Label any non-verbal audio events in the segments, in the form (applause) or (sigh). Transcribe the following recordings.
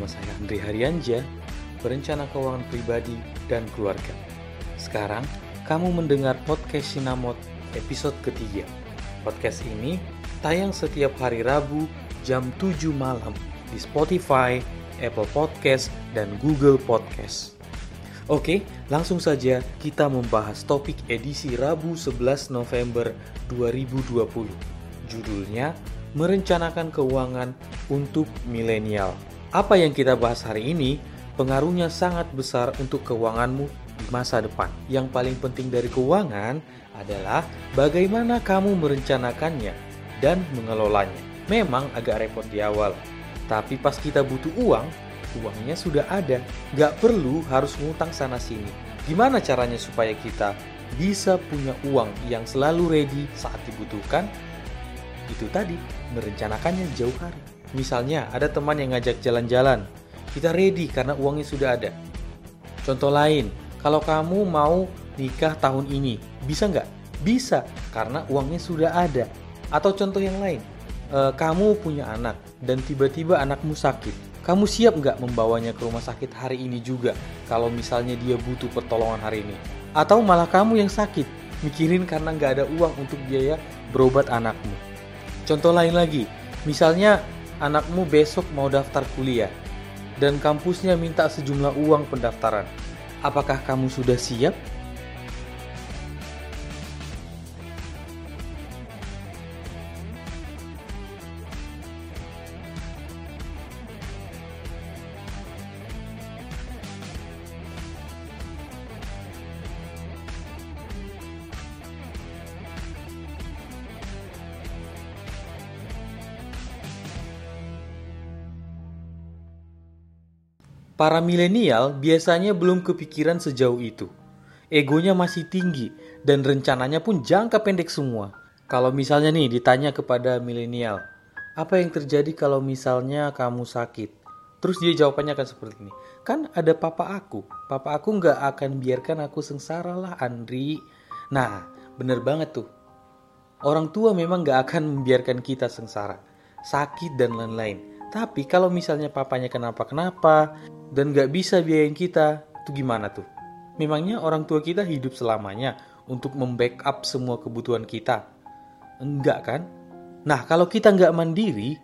bersama saya Andri Haryanja, berencana keuangan pribadi dan keluarga. Sekarang, kamu mendengar podcast Sinamot episode ketiga. Podcast ini tayang setiap hari Rabu jam 7 malam di Spotify, Apple Podcast, dan Google Podcast. Oke, langsung saja kita membahas topik edisi Rabu 11 November 2020. Judulnya, Merencanakan Keuangan untuk Milenial. Apa yang kita bahas hari ini pengaruhnya sangat besar untuk keuanganmu di masa depan. Yang paling penting dari keuangan adalah bagaimana kamu merencanakannya dan mengelolanya. Memang agak repot di awal, tapi pas kita butuh uang, uangnya sudah ada. Gak perlu harus ngutang sana-sini. Gimana caranya supaya kita bisa punya uang yang selalu ready saat dibutuhkan? Itu tadi, merencanakannya jauh hari. Misalnya, ada teman yang ngajak jalan-jalan. Kita ready karena uangnya sudah ada. Contoh lain, kalau kamu mau nikah tahun ini, bisa nggak? Bisa, karena uangnya sudah ada. Atau contoh yang lain, e, kamu punya anak dan tiba-tiba anakmu sakit. Kamu siap nggak membawanya ke rumah sakit hari ini juga kalau misalnya dia butuh pertolongan hari ini? Atau malah kamu yang sakit, mikirin karena nggak ada uang untuk biaya berobat anakmu. Contoh lain lagi, misalnya anakmu besok mau daftar kuliah dan kampusnya minta sejumlah uang pendaftaran. Apakah kamu sudah siap? Para milenial biasanya belum kepikiran sejauh itu. Egonya masih tinggi dan rencananya pun jangka pendek semua. Kalau misalnya nih ditanya kepada milenial, apa yang terjadi kalau misalnya kamu sakit? Terus dia jawabannya akan seperti ini. Kan ada papa aku. Papa aku nggak akan biarkan aku sengsara lah Andri. Nah, bener banget tuh. Orang tua memang nggak akan membiarkan kita sengsara. Sakit dan lain-lain. Tapi kalau misalnya papanya kenapa-kenapa, dan gak bisa biayain kita, itu gimana tuh? Memangnya orang tua kita hidup selamanya untuk membackup semua kebutuhan kita? Enggak kan? Nah, kalau kita nggak mandiri,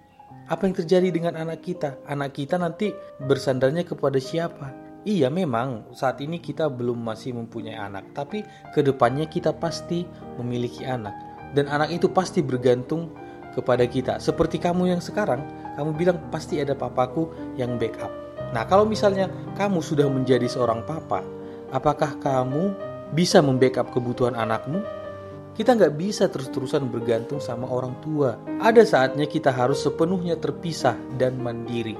apa yang terjadi dengan anak kita? Anak kita nanti bersandarnya kepada siapa? Iya memang saat ini kita belum masih mempunyai anak, tapi ke depannya kita pasti memiliki anak. Dan anak itu pasti bergantung kepada kita. Seperti kamu yang sekarang, kamu bilang pasti ada papaku yang backup. Nah, kalau misalnya kamu sudah menjadi seorang papa, apakah kamu bisa membackup kebutuhan anakmu? Kita nggak bisa terus-terusan bergantung sama orang tua. Ada saatnya kita harus sepenuhnya terpisah dan mandiri.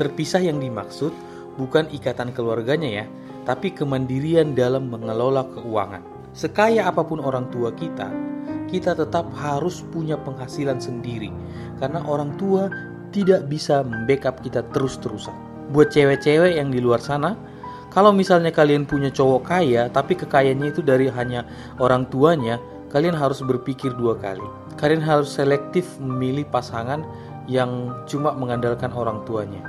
Terpisah yang dimaksud bukan ikatan keluarganya ya, tapi kemandirian dalam mengelola keuangan. Sekaya apa pun orang tua kita, kita tetap harus punya penghasilan sendiri karena orang tua tidak bisa membackup kita terus-terusan buat cewek-cewek yang di luar sana. Kalau misalnya kalian punya cowok kaya tapi kekayaannya itu dari hanya orang tuanya kalian harus berpikir dua kali. Kalian harus selektif memilih pasangan yang cuma mengandalkan orang tuanya.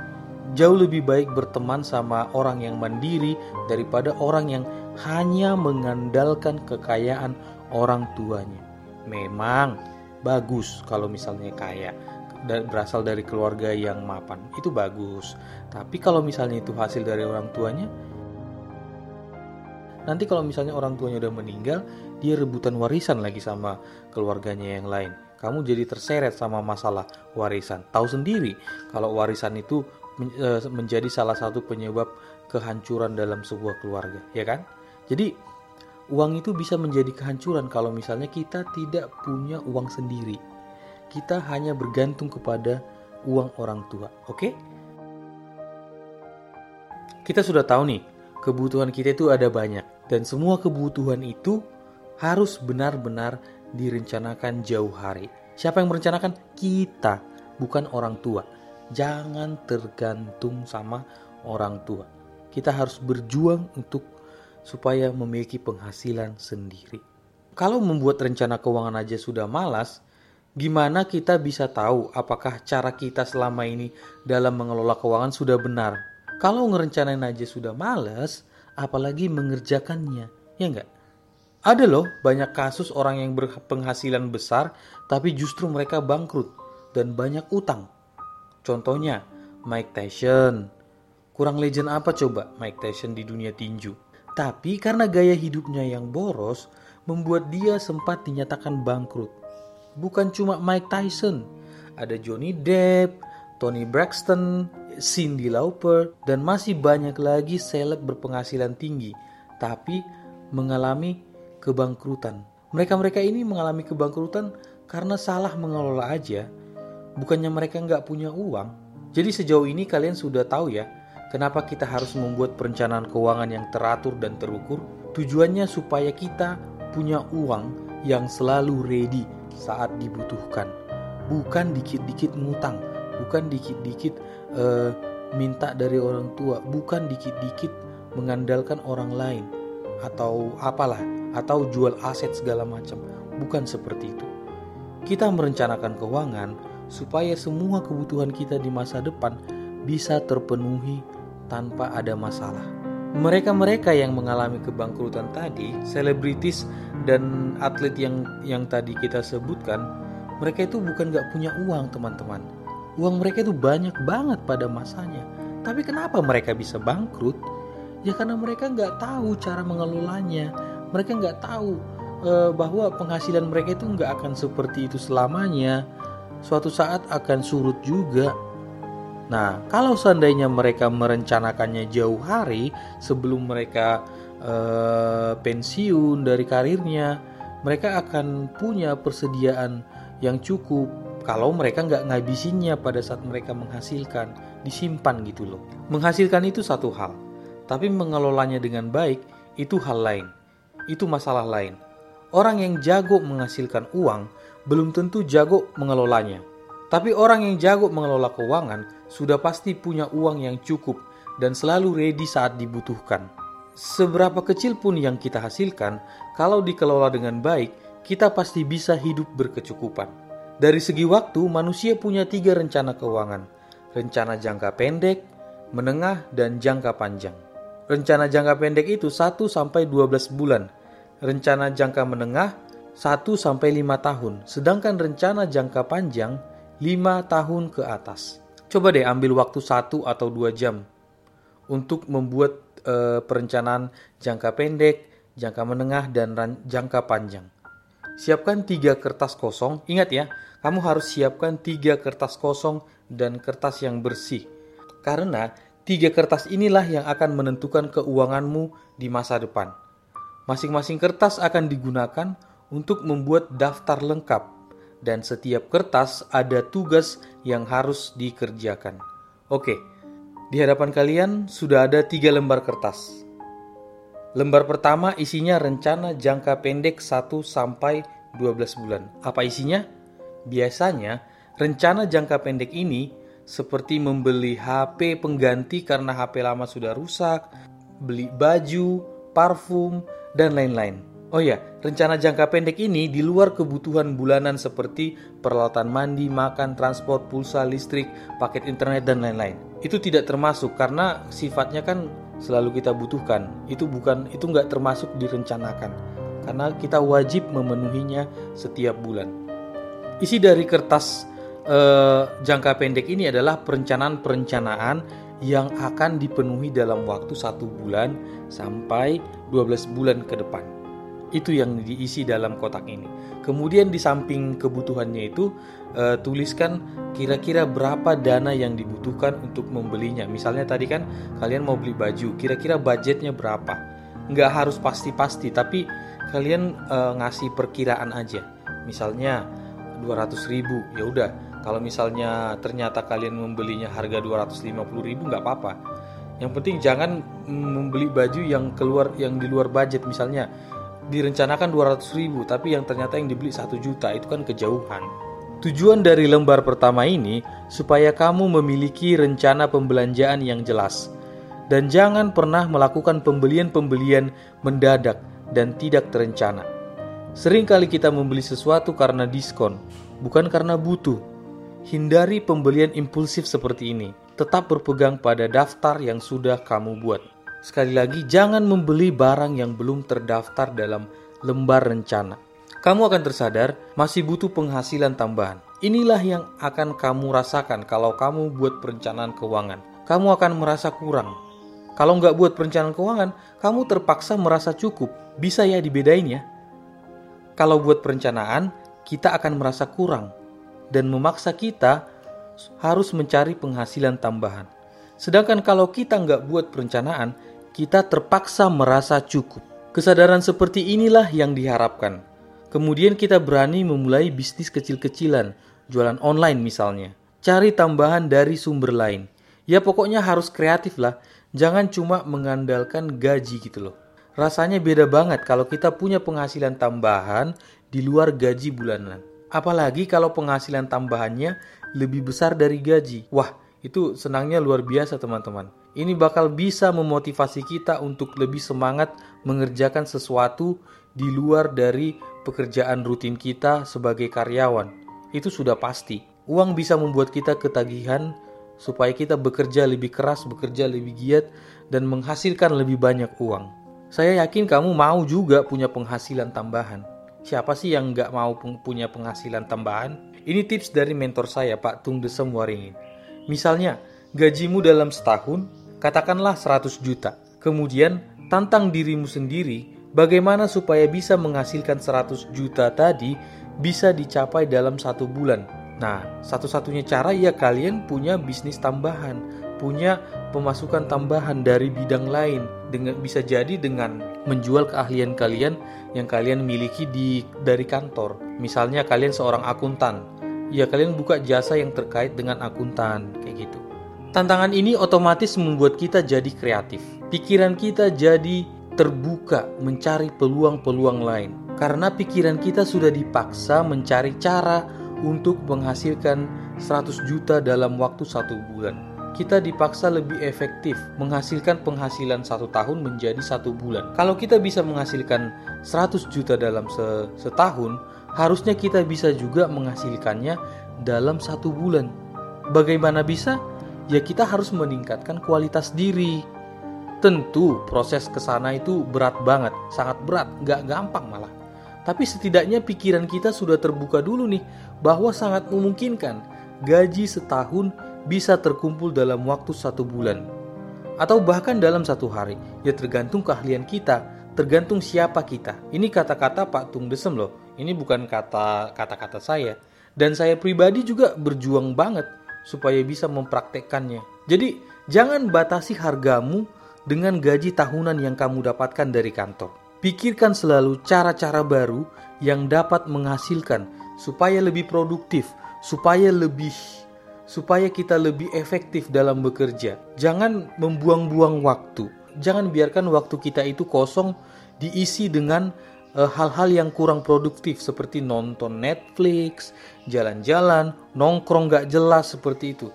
Jauh lebih baik berteman sama orang yang mandiri daripada orang yang hanya mengandalkan kekayaan orang tuanya. Memang bagus kalau misalnya kaya berasal dari keluarga yang mapan. Itu bagus. Tapi kalau misalnya itu hasil dari orang tuanya nanti kalau misalnya orang tuanya udah meninggal dia rebutan warisan lagi sama keluarganya yang lain. Kamu jadi terseret sama masalah warisan. Tahu sendiri kalau warisan itu e, menjadi salah satu penyebab kehancuran dalam sebuah keluarga ya kan? Jadi uang itu bisa menjadi kehancuran kalau misalnya kita tidak punya uang sendiri kita hanya bergantung kepada uang orang tua. Oke? Kita sudah tahu nih, kebutuhan kita itu ada banyak dan semua kebutuhan itu harus benar-benar direncanakan jauh hari. Siapa yang merencanakan? Kita, bukan orang tua. Jangan tergantung sama orang tua. Kita harus berjuang untuk supaya memiliki penghasilan sendiri. Kalau membuat rencana keuangan aja sudah malas, Gimana kita bisa tahu apakah cara kita selama ini dalam mengelola keuangan sudah benar? Kalau ngerencanain aja sudah males, apalagi mengerjakannya, ya enggak? Ada loh banyak kasus orang yang berpenghasilan besar tapi justru mereka bangkrut dan banyak utang. Contohnya Mike Tyson. Kurang legend apa coba Mike Tyson di dunia tinju? Tapi karena gaya hidupnya yang boros membuat dia sempat dinyatakan bangkrut bukan cuma Mike Tyson, ada Johnny Depp, Tony Braxton, Cindy Lauper, dan masih banyak lagi seleb berpenghasilan tinggi, tapi mengalami kebangkrutan. Mereka-mereka ini mengalami kebangkrutan karena salah mengelola aja, bukannya mereka nggak punya uang. Jadi sejauh ini kalian sudah tahu ya, kenapa kita harus membuat perencanaan keuangan yang teratur dan terukur? Tujuannya supaya kita punya uang yang selalu ready saat dibutuhkan. Bukan dikit-dikit ngutang, bukan dikit-dikit uh, minta dari orang tua, bukan dikit-dikit mengandalkan orang lain atau apalah, atau jual aset segala macam. Bukan seperti itu. Kita merencanakan keuangan supaya semua kebutuhan kita di masa depan bisa terpenuhi tanpa ada masalah. Mereka-mereka yang mengalami kebangkrutan tadi, selebritis dan atlet yang yang tadi kita sebutkan, mereka itu bukan gak punya uang teman-teman. Uang mereka itu banyak banget pada masanya. Tapi kenapa mereka bisa bangkrut? Ya karena mereka nggak tahu cara mengelolanya. Mereka nggak tahu e, bahwa penghasilan mereka itu nggak akan seperti itu selamanya. Suatu saat akan surut juga. Nah, kalau seandainya mereka merencanakannya jauh hari sebelum mereka uh, pensiun dari karirnya, mereka akan punya persediaan yang cukup kalau mereka nggak ngabisinnya pada saat mereka menghasilkan, disimpan gitu loh. Menghasilkan itu satu hal, tapi mengelolanya dengan baik itu hal lain. Itu masalah lain. Orang yang jago menghasilkan uang belum tentu jago mengelolanya. Tapi orang yang jago mengelola keuangan sudah pasti punya uang yang cukup dan selalu ready saat dibutuhkan. Seberapa kecil pun yang kita hasilkan, kalau dikelola dengan baik, kita pasti bisa hidup berkecukupan. Dari segi waktu, manusia punya tiga rencana keuangan. Rencana jangka pendek, menengah, dan jangka panjang. Rencana jangka pendek itu 1 sampai 12 bulan. Rencana jangka menengah 1 sampai 5 tahun. Sedangkan rencana jangka panjang 5 tahun ke atas. Coba deh ambil waktu 1 atau 2 jam untuk membuat uh, perencanaan jangka pendek, jangka menengah, dan jangka panjang. Siapkan tiga kertas kosong. Ingat ya, kamu harus siapkan tiga kertas kosong dan kertas yang bersih. Karena tiga kertas inilah yang akan menentukan keuanganmu di masa depan. Masing-masing kertas akan digunakan untuk membuat daftar lengkap dan setiap kertas ada tugas yang harus dikerjakan. Oke, di hadapan kalian sudah ada tiga lembar kertas. Lembar pertama isinya rencana jangka pendek 1 sampai 12 bulan. Apa isinya? Biasanya rencana jangka pendek ini seperti membeli HP pengganti karena HP lama sudah rusak, beli baju, parfum, dan lain-lain. Oh ya, rencana jangka pendek ini di luar kebutuhan bulanan seperti peralatan mandi, makan, transport, pulsa, listrik, paket internet dan lain-lain. Itu tidak termasuk karena sifatnya kan selalu kita butuhkan. Itu bukan itu nggak termasuk direncanakan karena kita wajib memenuhinya setiap bulan. Isi dari kertas eh, jangka pendek ini adalah perencanaan-perencanaan yang akan dipenuhi dalam waktu satu bulan sampai 12 bulan ke depan itu yang diisi dalam kotak ini. Kemudian di samping kebutuhannya itu uh, tuliskan kira-kira berapa dana yang dibutuhkan untuk membelinya. Misalnya tadi kan kalian mau beli baju, kira-kira budgetnya berapa? Nggak harus pasti-pasti, tapi kalian uh, ngasih perkiraan aja. Misalnya 200 ribu, ya udah. Kalau misalnya ternyata kalian membelinya harga 250 ribu nggak apa-apa. Yang penting jangan membeli baju yang keluar yang di luar budget misalnya direncanakan 200 ribu tapi yang ternyata yang dibeli 1 juta itu kan kejauhan. Tujuan dari lembar pertama ini supaya kamu memiliki rencana pembelanjaan yang jelas dan jangan pernah melakukan pembelian-pembelian mendadak dan tidak terencana. Sering kali kita membeli sesuatu karena diskon, bukan karena butuh. Hindari pembelian impulsif seperti ini. Tetap berpegang pada daftar yang sudah kamu buat. Sekali lagi, jangan membeli barang yang belum terdaftar dalam lembar rencana. Kamu akan tersadar masih butuh penghasilan tambahan. Inilah yang akan kamu rasakan kalau kamu buat perencanaan keuangan. Kamu akan merasa kurang. Kalau nggak buat perencanaan keuangan, kamu terpaksa merasa cukup. Bisa ya dibedain ya? Kalau buat perencanaan, kita akan merasa kurang dan memaksa kita harus mencari penghasilan tambahan. Sedangkan kalau kita nggak buat perencanaan, kita terpaksa merasa cukup. Kesadaran seperti inilah yang diharapkan. Kemudian kita berani memulai bisnis kecil-kecilan, jualan online misalnya. Cari tambahan dari sumber lain. Ya pokoknya harus kreatif lah, jangan cuma mengandalkan gaji gitu loh. Rasanya beda banget kalau kita punya penghasilan tambahan di luar gaji bulanan. Apalagi kalau penghasilan tambahannya lebih besar dari gaji. Wah, itu senangnya luar biasa teman-teman. Ini bakal bisa memotivasi kita untuk lebih semangat mengerjakan sesuatu di luar dari pekerjaan rutin kita sebagai karyawan. Itu sudah pasti. Uang bisa membuat kita ketagihan supaya kita bekerja lebih keras, bekerja lebih giat, dan menghasilkan lebih banyak uang. Saya yakin kamu mau juga punya penghasilan tambahan. Siapa sih yang nggak mau punya penghasilan tambahan? Ini tips dari mentor saya, Pak Tung Desem Waringin. Misalnya, gajimu dalam setahun, katakanlah 100 juta. Kemudian, tantang dirimu sendiri bagaimana supaya bisa menghasilkan 100 juta tadi bisa dicapai dalam satu bulan. Nah, satu-satunya cara ya kalian punya bisnis tambahan, punya pemasukan tambahan dari bidang lain dengan bisa jadi dengan menjual keahlian kalian yang kalian miliki di dari kantor. Misalnya kalian seorang akuntan, ya kalian buka jasa yang terkait dengan akuntan kayak gitu. Tantangan ini otomatis membuat kita jadi kreatif. Pikiran kita jadi terbuka mencari peluang-peluang lain. Karena pikiran kita sudah dipaksa mencari cara untuk menghasilkan 100 juta dalam waktu satu bulan kita dipaksa lebih efektif menghasilkan penghasilan satu tahun menjadi satu bulan. Kalau kita bisa menghasilkan 100 juta dalam setahun, harusnya kita bisa juga menghasilkannya dalam satu bulan. Bagaimana bisa? Ya kita harus meningkatkan kualitas diri. Tentu proses ke sana itu berat banget, sangat berat, nggak gampang malah. Tapi setidaknya pikiran kita sudah terbuka dulu nih bahwa sangat memungkinkan gaji setahun bisa terkumpul dalam waktu satu bulan, atau bahkan dalam satu hari. Ya tergantung keahlian kita, tergantung siapa kita. Ini kata-kata Pak Tung Desem loh. Ini bukan kata kata-kata saya. Dan saya pribadi juga berjuang banget supaya bisa mempraktekkannya. Jadi jangan batasi hargamu dengan gaji tahunan yang kamu dapatkan dari kantor. Pikirkan selalu cara-cara baru yang dapat menghasilkan supaya lebih produktif, supaya lebih supaya kita lebih efektif dalam bekerja. Jangan membuang-buang waktu. Jangan biarkan waktu kita itu kosong diisi dengan hal-hal uh, yang kurang produktif seperti nonton Netflix, jalan-jalan, nongkrong gak jelas seperti itu.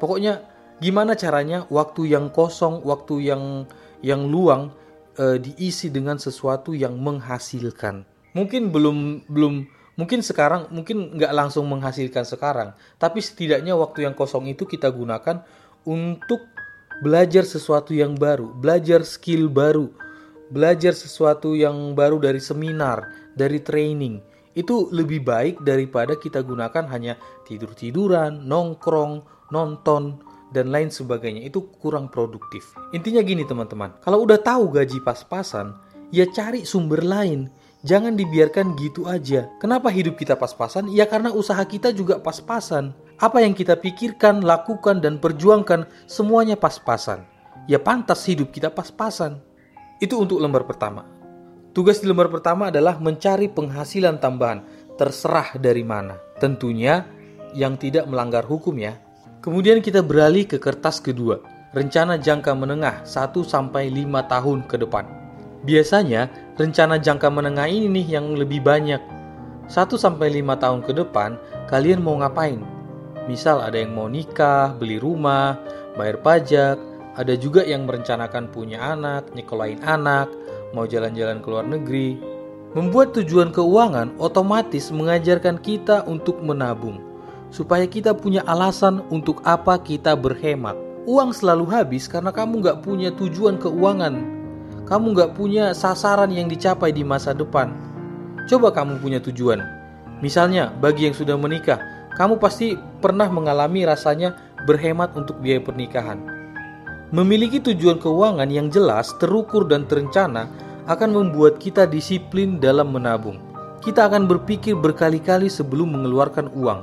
Pokoknya gimana caranya waktu yang kosong, waktu yang yang luang uh, diisi dengan sesuatu yang menghasilkan. Mungkin belum belum Mungkin sekarang, mungkin nggak langsung menghasilkan sekarang, tapi setidaknya waktu yang kosong itu kita gunakan untuk belajar sesuatu yang baru, belajar skill baru, belajar sesuatu yang baru dari seminar, dari training. Itu lebih baik daripada kita gunakan hanya tidur-tiduran, nongkrong, nonton, dan lain sebagainya. Itu kurang produktif. Intinya gini teman-teman, kalau udah tahu gaji pas-pasan, ya cari sumber lain Jangan dibiarkan gitu aja. Kenapa hidup kita pas-pasan? Ya karena usaha kita juga pas-pasan. Apa yang kita pikirkan, lakukan, dan perjuangkan semuanya pas-pasan. Ya pantas hidup kita pas-pasan. Itu untuk lembar pertama. Tugas di lembar pertama adalah mencari penghasilan tambahan, terserah dari mana. Tentunya yang tidak melanggar hukum ya. Kemudian kita beralih ke kertas kedua, rencana jangka menengah 1 sampai 5 tahun ke depan. Biasanya, rencana jangka menengah ini nih yang lebih banyak. 1 sampai 5 tahun ke depan, kalian mau ngapain? Misal ada yang mau nikah, beli rumah, bayar pajak, ada juga yang merencanakan punya anak, nyekolahin anak, mau jalan-jalan ke luar negeri. Membuat tujuan keuangan otomatis mengajarkan kita untuk menabung, supaya kita punya alasan untuk apa kita berhemat. Uang selalu habis karena kamu nggak punya tujuan keuangan. Kamu nggak punya sasaran yang dicapai di masa depan. Coba kamu punya tujuan. Misalnya, bagi yang sudah menikah, kamu pasti pernah mengalami rasanya berhemat untuk biaya pernikahan. Memiliki tujuan keuangan yang jelas, terukur, dan terencana akan membuat kita disiplin dalam menabung. Kita akan berpikir berkali-kali sebelum mengeluarkan uang,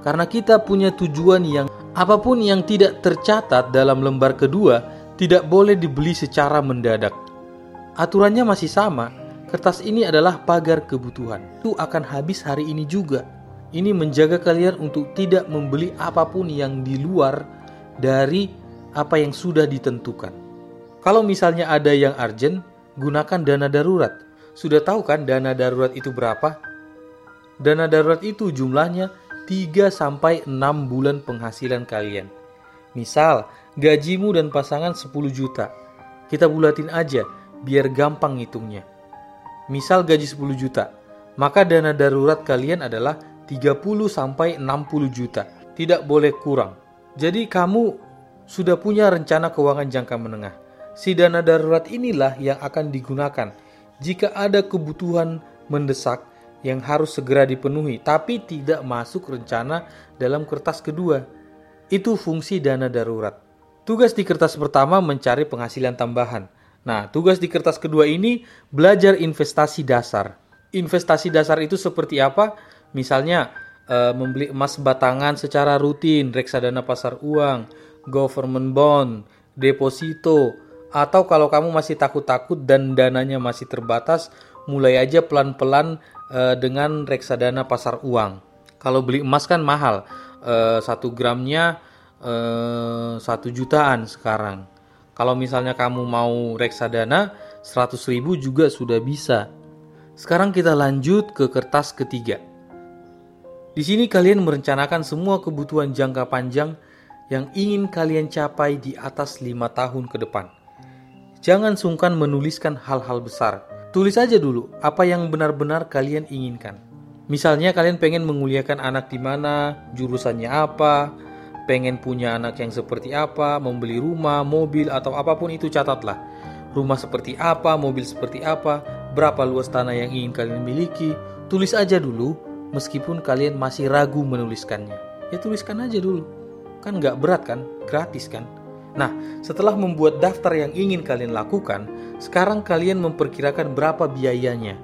karena kita punya tujuan yang apa pun yang tidak tercatat dalam lembar kedua tidak boleh dibeli secara mendadak. Aturannya masih sama, kertas ini adalah pagar kebutuhan. Itu akan habis hari ini juga. Ini menjaga kalian untuk tidak membeli apa pun yang di luar dari apa yang sudah ditentukan. Kalau misalnya ada yang urgent, gunakan dana darurat. Sudah tahu kan dana darurat itu berapa? Dana darurat itu jumlahnya 3 sampai 6 bulan penghasilan kalian. Misal, gajimu dan pasangan 10 juta. Kita bulatin aja biar gampang ngitungnya. Misal gaji 10 juta, maka dana darurat kalian adalah 30 sampai 60 juta. Tidak boleh kurang. Jadi kamu sudah punya rencana keuangan jangka menengah. Si dana darurat inilah yang akan digunakan jika ada kebutuhan mendesak yang harus segera dipenuhi, tapi tidak masuk rencana dalam kertas kedua. Itu fungsi dana darurat. Tugas di kertas pertama mencari penghasilan tambahan. Nah, tugas di kertas kedua ini belajar investasi dasar. Investasi dasar itu seperti apa? Misalnya, e, membeli emas batangan secara rutin, reksadana pasar uang, government bond, deposito, atau kalau kamu masih takut-takut dan dananya masih terbatas, mulai aja pelan-pelan uh, dengan reksadana pasar uang. Kalau beli emas kan mahal, uh, satu gramnya uh, satu jutaan sekarang. Kalau misalnya kamu mau reksadana, 100 ribu juga sudah bisa. Sekarang kita lanjut ke kertas ketiga. Di sini kalian merencanakan semua kebutuhan jangka panjang yang ingin kalian capai di atas lima tahun ke depan. Jangan sungkan menuliskan hal-hal besar. Tulis aja dulu apa yang benar-benar kalian inginkan. Misalnya kalian pengen menguliakan anak di mana, jurusannya apa, pengen punya anak yang seperti apa, membeli rumah, mobil, atau apa pun itu catatlah. Rumah seperti apa, mobil seperti apa, berapa luas tanah yang ingin kalian miliki, tulis aja dulu meskipun kalian masih ragu menuliskannya. Ya tuliskan aja dulu. Kan nggak berat kan, gratis kan. Nah, setelah membuat daftar yang ingin kalian lakukan, sekarang kalian memperkirakan berapa biayanya.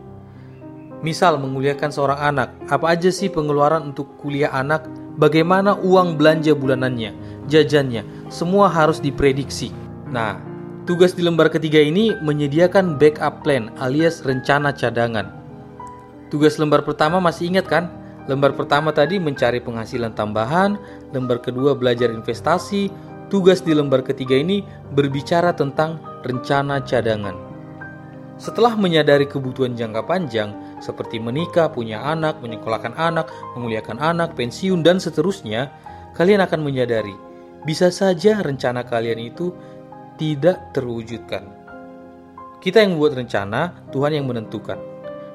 Misal menguliakan seorang anak, apa aja sih pengeluaran untuk kuliah anak? Bagaimana uang belanja bulanannya, jajannya, semua harus diprediksi. Nah, tugas di lembar ketiga ini menyediakan backup plan alias rencana cadangan. Tugas lembar pertama masih ingat kan? Lembar pertama tadi mencari penghasilan tambahan, lembar kedua belajar investasi, Tugas di lembar ketiga ini berbicara tentang rencana cadangan. Setelah menyadari kebutuhan jangka panjang seperti menikah, punya anak, menyekolahkan anak, memuliakan anak, pensiun, dan seterusnya, kalian akan menyadari bisa saja rencana kalian itu tidak terwujudkan. Kita yang membuat rencana, Tuhan yang menentukan.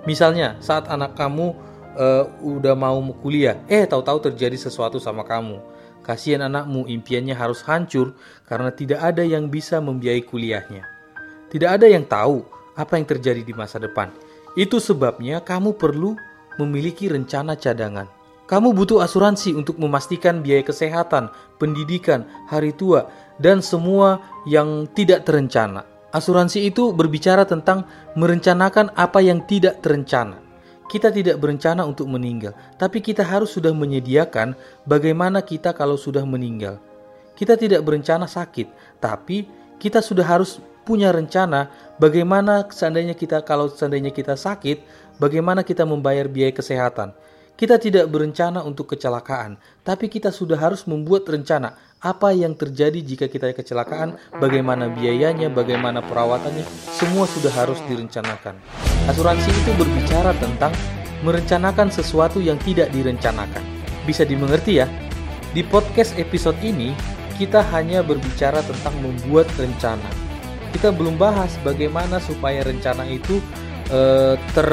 Misalnya, saat anak kamu uh, udah mau kuliah, eh tahu-tahu terjadi sesuatu sama kamu Kasihan anakmu, impiannya harus hancur karena tidak ada yang bisa membiayai kuliahnya. Tidak ada yang tahu apa yang terjadi di masa depan. Itu sebabnya kamu perlu memiliki rencana cadangan. Kamu butuh asuransi untuk memastikan biaya kesehatan, pendidikan, hari tua, dan semua yang tidak terencana. Asuransi itu berbicara tentang merencanakan apa yang tidak terencana. Kita tidak berencana untuk meninggal, tapi kita harus sudah menyediakan bagaimana kita kalau sudah meninggal. Kita tidak berencana sakit, tapi kita sudah harus punya rencana bagaimana seandainya kita kalau seandainya kita sakit, bagaimana kita membayar biaya kesehatan. Kita tidak berencana untuk kecelakaan, tapi kita sudah harus membuat rencana apa yang terjadi jika kita kecelakaan, bagaimana biayanya, bagaimana perawatannya, semua sudah harus direncanakan. Asuransi itu berbicara tentang merencanakan sesuatu yang tidak direncanakan. Bisa dimengerti ya? Di podcast episode ini, kita hanya berbicara tentang membuat rencana. Kita belum bahas bagaimana supaya rencana itu e, ter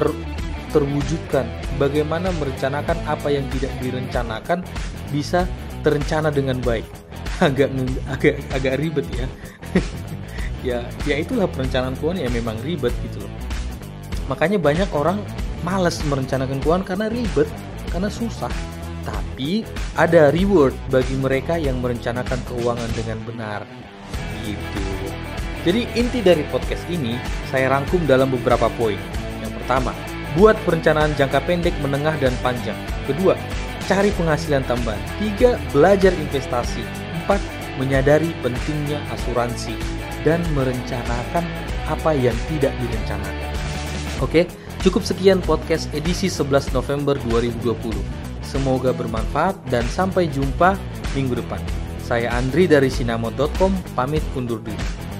terwujudkan. Bagaimana merencanakan apa yang tidak direncanakan bisa terencana dengan baik. Agak agak agak ribet ya. (laughs) ya, ya itulah perencanaan keuangan ya memang ribet gitu loh. Makanya banyak orang malas merencanakan keuangan karena ribet, karena susah. Tapi ada reward bagi mereka yang merencanakan keuangan dengan benar. Gitu. Jadi inti dari podcast ini saya rangkum dalam beberapa poin. Yang pertama, buat perencanaan jangka pendek, menengah, dan panjang. Kedua, cari penghasilan tambahan. Tiga, belajar investasi. Empat, menyadari pentingnya asuransi dan merencanakan apa yang tidak direncanakan. Oke, cukup sekian podcast edisi 11 November 2020. Semoga bermanfaat dan sampai jumpa minggu depan. Saya Andri dari sinamo.com pamit undur diri.